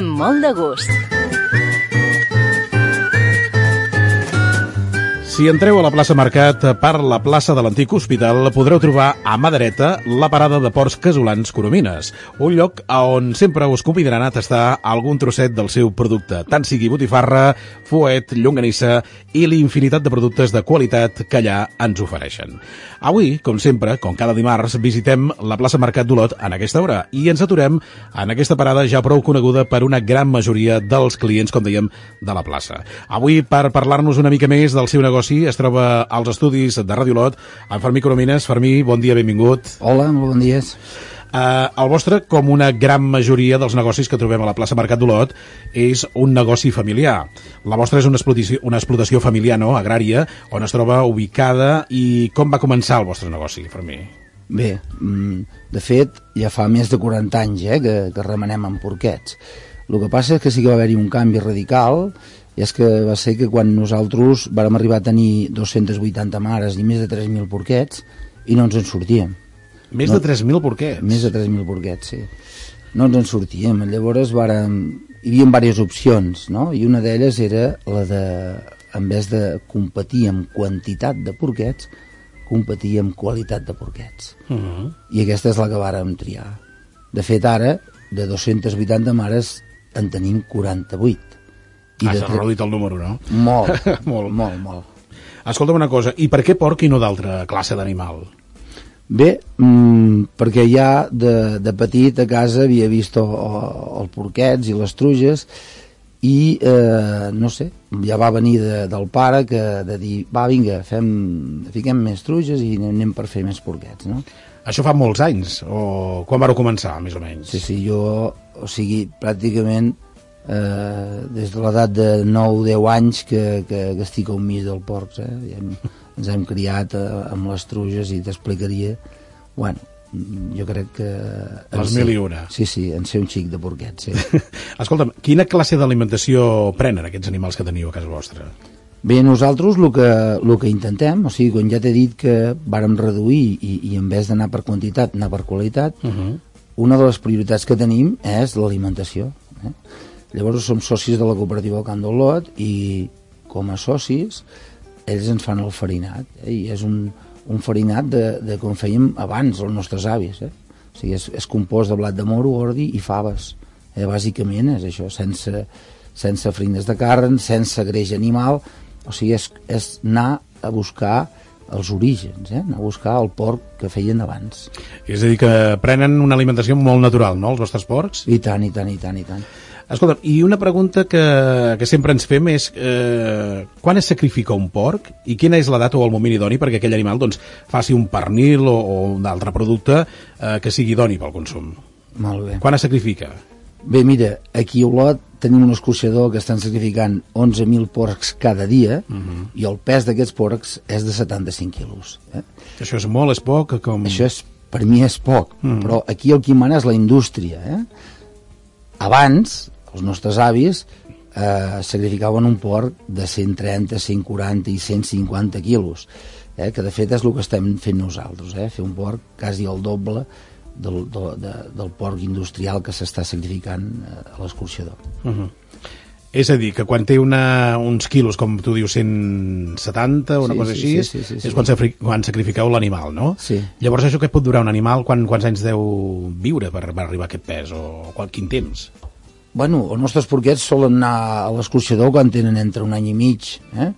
amb molt de gust. Si entreu a la plaça Mercat per la plaça de l'antic hospital, podreu trobar a mà dreta la parada de ports casolans Coromines, un lloc on sempre us convidaran a tastar algun trosset del seu producte, tant sigui botifarra, fuet, llonganissa i l'infinitat de productes de qualitat que allà ens ofereixen. Avui, com sempre, com cada dimarts, visitem la plaça Mercat d'Olot en aquesta hora i ens aturem en aquesta parada ja prou coneguda per una gran majoria dels clients, com dèiem, de la plaça. Avui, per parlar-nos una mica més del seu negoci, es troba als estudis de Ràdio Lot, en Fermí Coromines. Fermí, bon dia, benvingut. Hola, molt bon dia. Uh, el vostre, com una gran majoria dels negocis que trobem a la plaça Mercat d'Olot, és un negoci familiar. La vostra és una explotació, una explotació familiar, no?, agrària, on es troba ubicada i com va començar el vostre negoci, Fermí? Bé, mm, de fet, ja fa més de 40 anys eh, que, que remenem amb porquets. El que passa és que sí que va haver-hi un canvi radical i és que va ser que quan nosaltres vàrem arribar a tenir 280 mares i més de 3.000 porquets i no ens en sortíem. Més no, de 3.000 porquets? Més de 3.000 porquets, sí. No ens en sortíem. Llavors vàrem, hi havia diverses opcions, no? I una d'elles era la de, en vez de competir amb quantitat de porquets, competir amb qualitat de porquets. Uh Mhm. -huh. I aquesta és la que vàrem triar. De fet, ara, de 280 mares, en tenim 48 i ah, s'ha reduït el número, no? Molt, molt, molt, molt. Escolta'm una cosa, i per què porc i no d'altra classe d'animal? Bé, mmm, perquè ja de, de petit a casa havia vist els porquets i les truges i, eh, no sé, ja va venir de, del pare que de dir, va, vinga, fem, fiquem més truges i anem per fer més porquets, no? Això fa molts anys, o quan vareu començar, més o menys? Sí, sí, jo, o sigui, pràcticament eh, des de l'edat de 9-10 anys que, que, que estic al mig del porcs, eh? I hem, ens hem criat eh, amb les truges i t'explicaria, bueno, jo crec que... Les mil i una. Sí, sí, en ser un xic de porquet, sí. Escolta'm, quina classe d'alimentació prenen aquests animals que teniu a casa vostra? Bé, nosaltres el que, el que intentem, o sigui, quan ja t'he dit que vàrem reduir i, i en vez d'anar per quantitat, anar per qualitat, uh -huh. una de les prioritats que tenim és l'alimentació. Eh? Llavors som socis de la cooperativa Can d'Olot i com a socis ells ens fan el farinat eh? i és un, un farinat de, de com fèiem abans els nostres avis eh? o sigui, és, és compost de blat de moro, ordi i faves eh? bàsicament és això sense, sense farines de carn sense greix animal o sigui, és, és anar a buscar els orígens, eh? anar a buscar el porc que feien abans. És a dir, que prenen una alimentació molt natural, no?, els vostres porcs? I tant, i tant, i tant, i tant. Escolta, i una pregunta que, que sempre ens fem és eh, quan es sacrifica un porc i quina és l'edat o el moment idoni perquè aquell animal doncs, faci un pernil o, o un altre producte eh, que sigui idoni pel consum? Molt bé. Quan es sacrifica? Bé, mira, aquí a Olot tenim un escorxador que estan sacrificant 11.000 porcs cada dia uh -huh. i el pes d'aquests porcs és de 75 quilos. Eh? Això és molt, és poc? Com... Això és, per mi és poc, uh -huh. però aquí el que mana és la indústria. Eh? Abans, els nostres avis eh, sacrificaven un porc de 130, 140 i 150 quilos, eh? que de fet és el que estem fent nosaltres, eh? fer un porc quasi el doble del, del, de, del porc industrial que s'està sacrificant eh, a l'escorxador. Uh -huh. És a dir, que quan té una, uns quilos, com tu dius, 170 o una Sí, cosa sí, així, sí, sí, sí, sí. és quan, safri- quan sacrifiqueu l'animal, no? Sí. Llavors això que pot durar un animal, quan, quants anys deu viure per, per arribar a aquest pes, o qual, quin temps? Bueno, els nostres porquets solen anar a l'escorxador quan tenen entre un any i mig. Eh?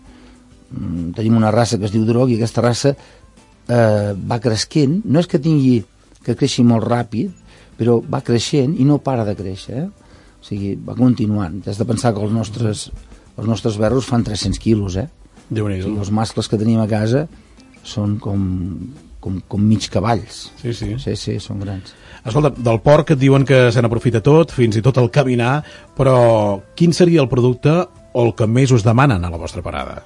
Mm, Tenim una raça que es diu Drog i aquesta raça eh, va cresquent. No és que tingui que creixi molt ràpid, però va creixent i no para de créixer. Eh? O sigui, va continuant. Has de pensar que els nostres, els nostres berros fan 300 quilos, eh? déu O nhi sigui, els mascles que tenim a casa són com, com, com mig cavalls. Sí, sí. Sí, sí, són grans. Escolta, del porc et diuen que se n'aprofita tot, fins i tot el caminar, però quin seria el producte o el que més us demanen a la vostra parada?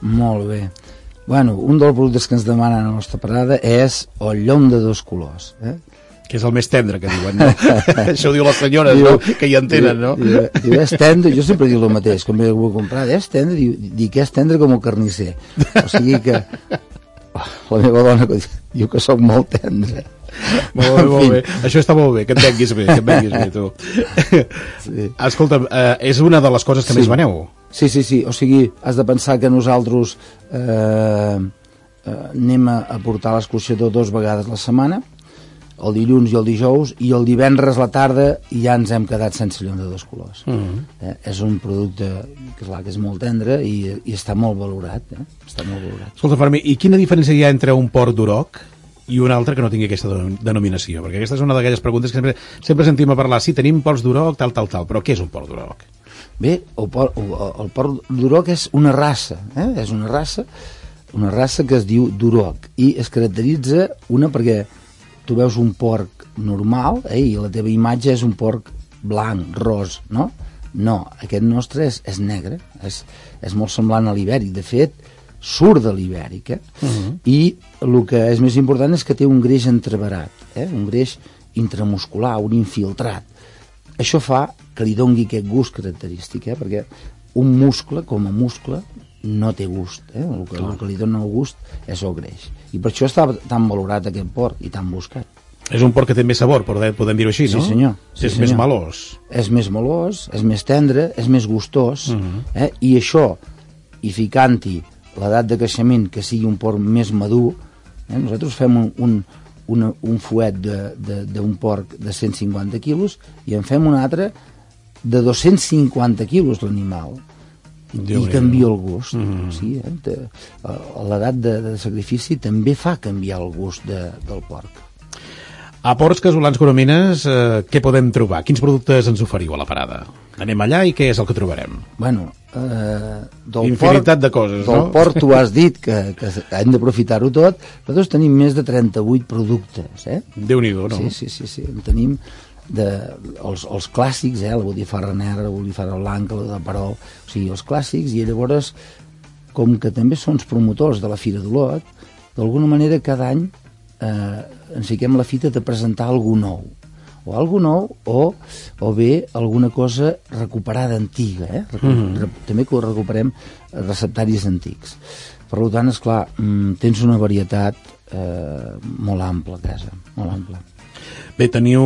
Molt bé. Bueno, un dels productes que ens demanen a la nostra parada és el llom de dos colors. Eh? Que és el més tendre, que diuen, no? Això ho diu les senyores, no? Que hi entenen, no? Diu, diu, és tendre, jo sempre dic el mateix, quan m'he de comprar, és tendre, diu, dic que és tendre com el carnisser. O sigui que la meva dona diu que sóc molt tendre. molt bé, molt bé. Això està molt bé, que et venguis bé, que et venguis bé, tu. Sí. Escolta, eh, és una de les coses que Sí. més veneu. Sí, sí, sí, o sigui, has de pensar que nosaltres eh, eh, anem a, a portar l'excursió dos vegades la setmana, el dilluns i el dijous, i el divendres a la tarda ja ens hem quedat sense llum de dos colors. Mm -hmm. eh, és un producte que, clar, que és molt tendre i, i està molt valorat, eh? està molt valorat. Escolta, Fermi, i quina diferència hi ha entre un port d'Uroc i un altre que no tingui aquesta denom- denominació? Perquè aquesta és una d'aquelles preguntes que sempre, sempre sentim a parlar. Sí, tenim ports d'Uroc, tal, tal, tal, però què és un port d'Uroc? Bé, el port, el, el port d'Uroc és una raça, eh? és una raça, una raça que es diu d'Uroc i es caracteritza una perquè tu veus un porc normal eh? i la teva imatge és un porc blanc, ros, no? No, aquest nostre és, és negre, és, és molt semblant a l'ibèric, de fet, surt de l'ibèric, eh? Uh -huh. I el que és més important és que té un greix entreverat, eh? un greix intramuscular, un infiltrat, això fa que li dongui aquest gust característic, eh? perquè un muscle, com a muscle, no té gust. Eh? El, que, el que li dona el gust és el greix. I per això està tan valorat aquest porc i tan buscat. És un porc que té més sabor, podem, podem dir-ho així, Sí, no? senyor. Sí, és senyor. més melós. És més melós, és més tendre, és més gustós, Mhm. eh? i això, i ficant-hi l'edat de creixement que sigui un porc més madur, eh? nosaltres fem un, un, una, un fuet de- de- d'un porc de 150 quilos i en fem un altre de 250 quilos l'animal Déu i n'hi canvia el gust Mhm. sí, eh? A l'edat de, de sacrifici també fa canviar el gust de, del porc A Ports Casolans Coromines, eh, què podem trobar? Quins productes ens oferiu a la parada? Anem allà i què és el que trobarem? Bueno, eh, del Infinitat port, de coses, del no? port tu has dit que, que hem d'aprofitar-ho tot, nosaltres tenim més de 38 productes, eh? Déu-n'hi-do, no? Sí, sí, sí, sí. En tenim de, els, els clàssics, eh? la botifarra negra, la botifarra blanca, la de perol, o sigui, els clàssics, i llavors, com que també són els promotors de la Fira d'Olot, d'alguna manera cada any eh, ens fiquem la fita de presentar algú nou o algú nou o, o bé alguna cosa recuperada antiga eh? Recu Mhm. re també que recuperem receptaris antics per tant, esclar, mm, tens una varietat eh, molt ampla a casa molt ampla Bé, teniu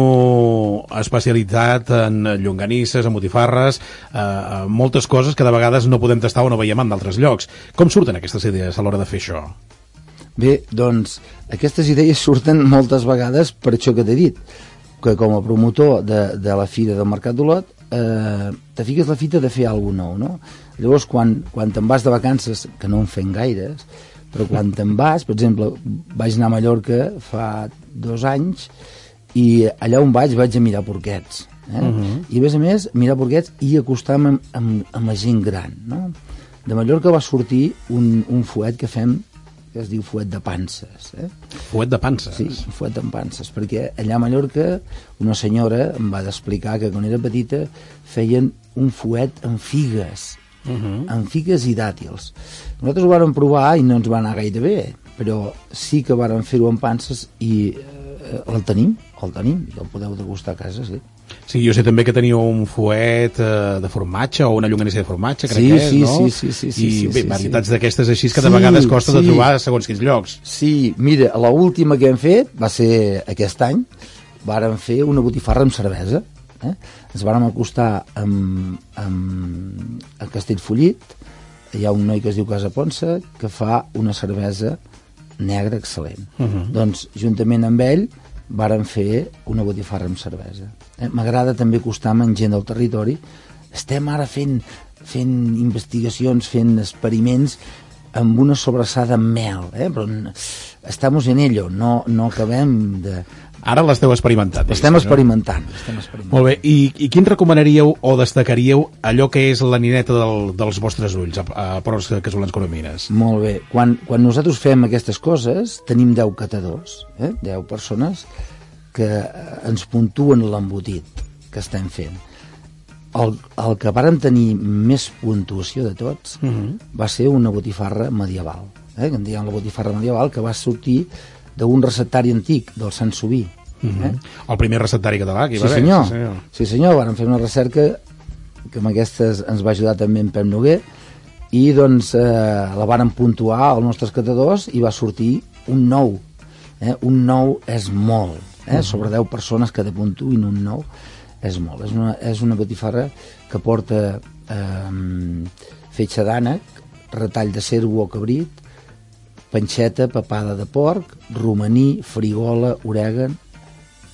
especialitat en llonganisses, en botifarres, eh, moltes coses que de vegades no podem tastar o no veiem en d'altres llocs. Com surten aquestes idees a l'hora de fer això? Bé, doncs, aquestes idees surten moltes vegades per això que t'he dit, que com a promotor de, de la Fira del Mercat d'Olot eh, te fiques la fita de fer alguna nou, no? Llavors, quan, quan te'n vas de vacances, que no en fem gaires, però quan te'n vas, per exemple, vaig anar a Mallorca fa dos anys i allà on vaig vaig a mirar porquets. Eh? Uh -huh. I a més a més, mirar porquets i acostar-me amb, amb, amb la gent gran. No? De Mallorca va sortir un, un fuet que fem que es diu fuet de panses. Eh? Fuet de panses. Sí, fuet amb panses, perquè allà a Mallorca una senyora em va explicar que quan era petita feien un fuet amb figues, uh -huh. amb figues i dàtils. Nosaltres ho vàrem provar i no ens va anar gaire bé, però sí que vàrem fer-ho amb panses i eh, el tenim, el tenim, i el podeu degustar a casa, sí. Sí, jo sé també que teniu un fuet eh, de formatge o una llonganissa de formatge, crec Sí, que és, sí, no? sí, sí, sí, sí, I sí, bé, sí, varietats sí. d'aquestes així que de Sí, vegades costa de sí. trobar segons quins llocs. Sí, mira, la última que hem fet va ser aquest any, vàrem fer una botifarra amb cervesa. Eh? Ens vàrem acostar amb, amb, a Castellfollit, hi ha un noi que es diu Casa Ponsa, que fa una cervesa negra excel·lent. Uh -huh. Doncs, juntament amb ell, vàrem fer una botifarra amb cervesa. Eh? M'agrada també acostar-me amb gent del territori. Estem ara fent, fent investigacions, fent experiments amb una sobrassada amb mel, eh? però estamos en ello, no, no acabem de... Ara l'esteu experimentant. Estem no? experimentant, estem experimentant. Molt bé, I, i quin recomanaríeu o destacaríeu allò que és la nineta del, dels vostres ulls a, a Ports Casolans Coromines? Molt bé. Quan, quan nosaltres fem aquestes coses, tenim 10 catadors, eh? 10 persones que eh, ens puntuen l'embotit que estem fent. El, el que vàrem tenir més puntuació de tots uh -huh. va ser una botifarra medieval, eh? que en diem la botifarra medieval, que va sortir d'un receptari antic, del Sant Subí. Uh -huh. eh? El primer receptari català que hi Sí va haver. senyor. sí senyor, sí senyor, vàrem fer una recerca que amb aquestes ens va ajudar també en Pep Noguer i doncs eh, la vàrem puntuar als nostres catadors i va sortir un nou Eh? Un nou és molt, eh? sobre 10 persones que t'apuntuin un nou és molt. És una, és una botifarra que porta eh, fetge d'ànec, retall de cervo o cabrit, panxeta, papada de porc, romaní, frigola, orègan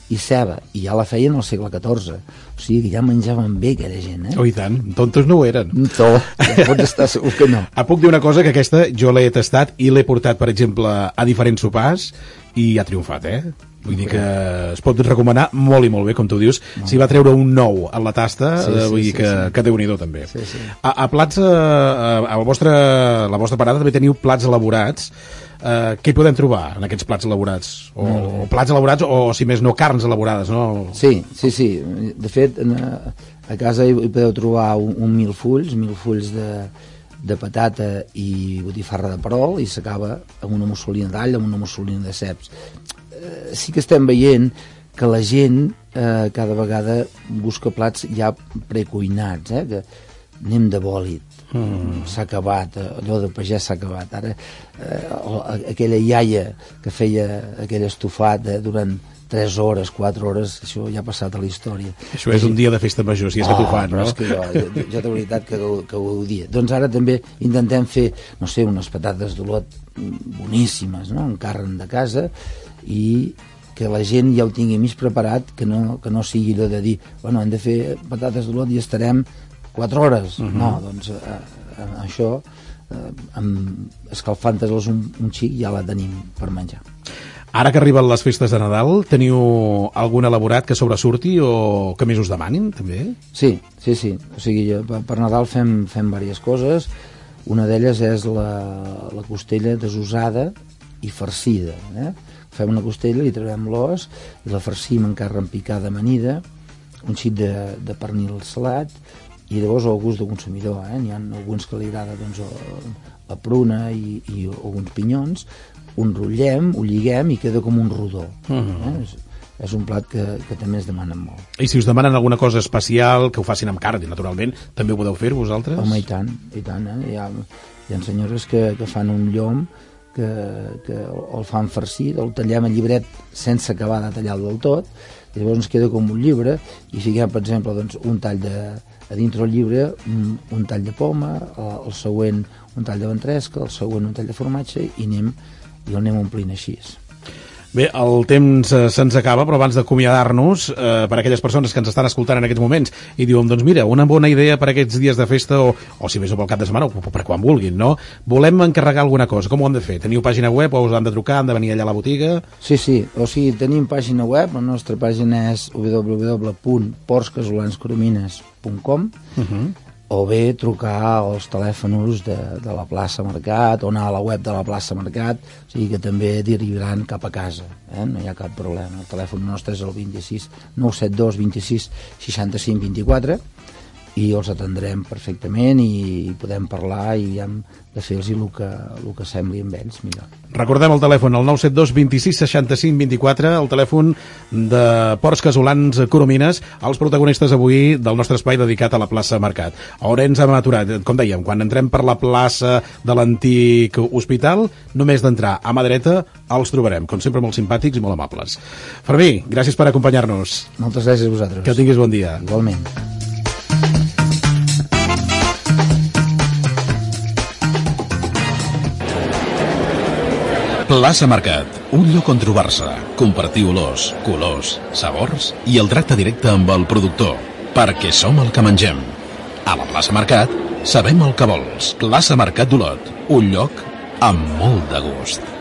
i ceba. I ja la feien al segle XIV. O sigui que ja menjaven bé aquella gent, eh? Oh, i tant. Tontos no ho eren. No, ja pots estar segur que no. Ah, puc dir una cosa, que aquesta jo l'he tastat i l'he portat, per exemple, a diferents sopars i ha triomfat, eh? Vull dir que es pot recomanar molt i molt bé, com tu dius. No. Si va treure un nou en la tasta, sí, sí, vull dir sí, que, sí. que déu-n'hi-do també. Sí, sí. A, a plats, a, a, a la, vostra, la vostra parada també teniu plats elaborats. Uh, què hi podem trobar en aquests plats elaborats? O, no. o plats elaborats o, si més no, carns elaborades, no? Sí, sí, sí. De fet, a, a casa hi, hi podeu trobar un, un mil fulls, mil fulls de, de patata i botifarra de perol i s'acaba amb una mussolina d'all, amb una mussolina de ceps eh, sí que estem veient que la gent eh, cada vegada busca plats ja precuinats, eh, que anem de bòlit, mm. s'ha acabat, eh, allò de pagès s'ha acabat. Ara, eh, aquella iaia que feia aquell estofat eh, durant 3 hores, 4 hores, això ja ha passat a la història. Això és un dia de festa major, si és oh, fan, no? és que jo, jo, jo de veritat que, que ho odia. Doncs ara també intentem fer, no sé, unes patates d'olot boníssimes, no?, en carn de casa, i que la gent ja ho tingui més preparat, que no, que no sigui allò de dir, bueno, hem de fer patates d'olot i estarem 4 hores. Uh mhm. -huh. No, doncs eh, eh, això, eh, amb escalfant-los un, un xic, ja la tenim per menjar. Ara que arriben les festes de Nadal, teniu algun elaborat que sobresurti o que més us demanin, també? Sí, sí, sí. O sigui, per Nadal fem, fem diverses coses. Una d'elles és la, la costella desusada i farcida. Eh? fem una costella, li trobem l'os i la farcim en carn picada amanida, un xic de, de pernil salat i llavors al gust del consumidor, eh? n'hi ha alguns que li agrada doncs, la pruna i, i alguns pinyons, un rotllem, ho lliguem i queda com un rodó. Uh -huh. eh? és, és un plat que, que també es demanen molt. I si us demanen alguna cosa especial, que ho facin amb carn, naturalment, també ho podeu fer vosaltres? Home, i tant, i tant. Eh? Hi, ha, hi ha senyores que, que fan un llom que, que el fan farcit, el tallem a llibret sense acabar de tallar-lo del tot, i llavors ens queda com un llibre, i fiquem, per exemple, doncs, un tall de, a dintre el llibre un, un tall de poma, el següent un tall de ventresca, el següent un tall de formatge, i anem, i el anem omplint així. Bé, el temps eh, se'ns acaba, però abans d'acomiadar-nos, eh, per a aquelles persones que ens estan escoltant en aquests moments i diuen, doncs mira, una bona idea per aquests dies de festa o, o si més o pel cap de setmana o per quan vulguin, no? Volem encarregar alguna cosa, com ho han de fer? Teniu pàgina web o us han de trucar, han de venir allà a la botiga? Sí, sí, o sigui, tenim pàgina web, la nostra pàgina és www.porcscasolans.com uh -huh o bé trucar als telèfons de, de la plaça Mercat o anar a la web de la plaça Mercat, o sigui que també derivaran cap a casa, eh? no hi ha cap problema. El telèfon nostre és el 26 972 26 65 24 i els atendrem perfectament i podem parlar i hem de fer-los el que, el que sembli amb ells millor. Recordem el telèfon, el 972 26 65 24, el telèfon de Ports Casolans Coromines, els protagonistes avui del nostre espai dedicat a la plaça Mercat. On ens hem aturat? Com dèiem, quan entrem per la plaça de l'antic hospital, només d'entrar a mà dreta els trobarem, com sempre molt simpàtics i molt amables. Fermí, gràcies per acompanyar-nos. Moltes gràcies a vosaltres. Que tinguis bon dia. Igualment. Plaça Mercat, un lloc on trobar-se, compartir olors, colors, sabors i el tracte directe amb el productor, perquè som el que mengem. A la plaça Mercat sabem el que vols. Plaça Mercat d'Olot, un lloc amb molt de gust.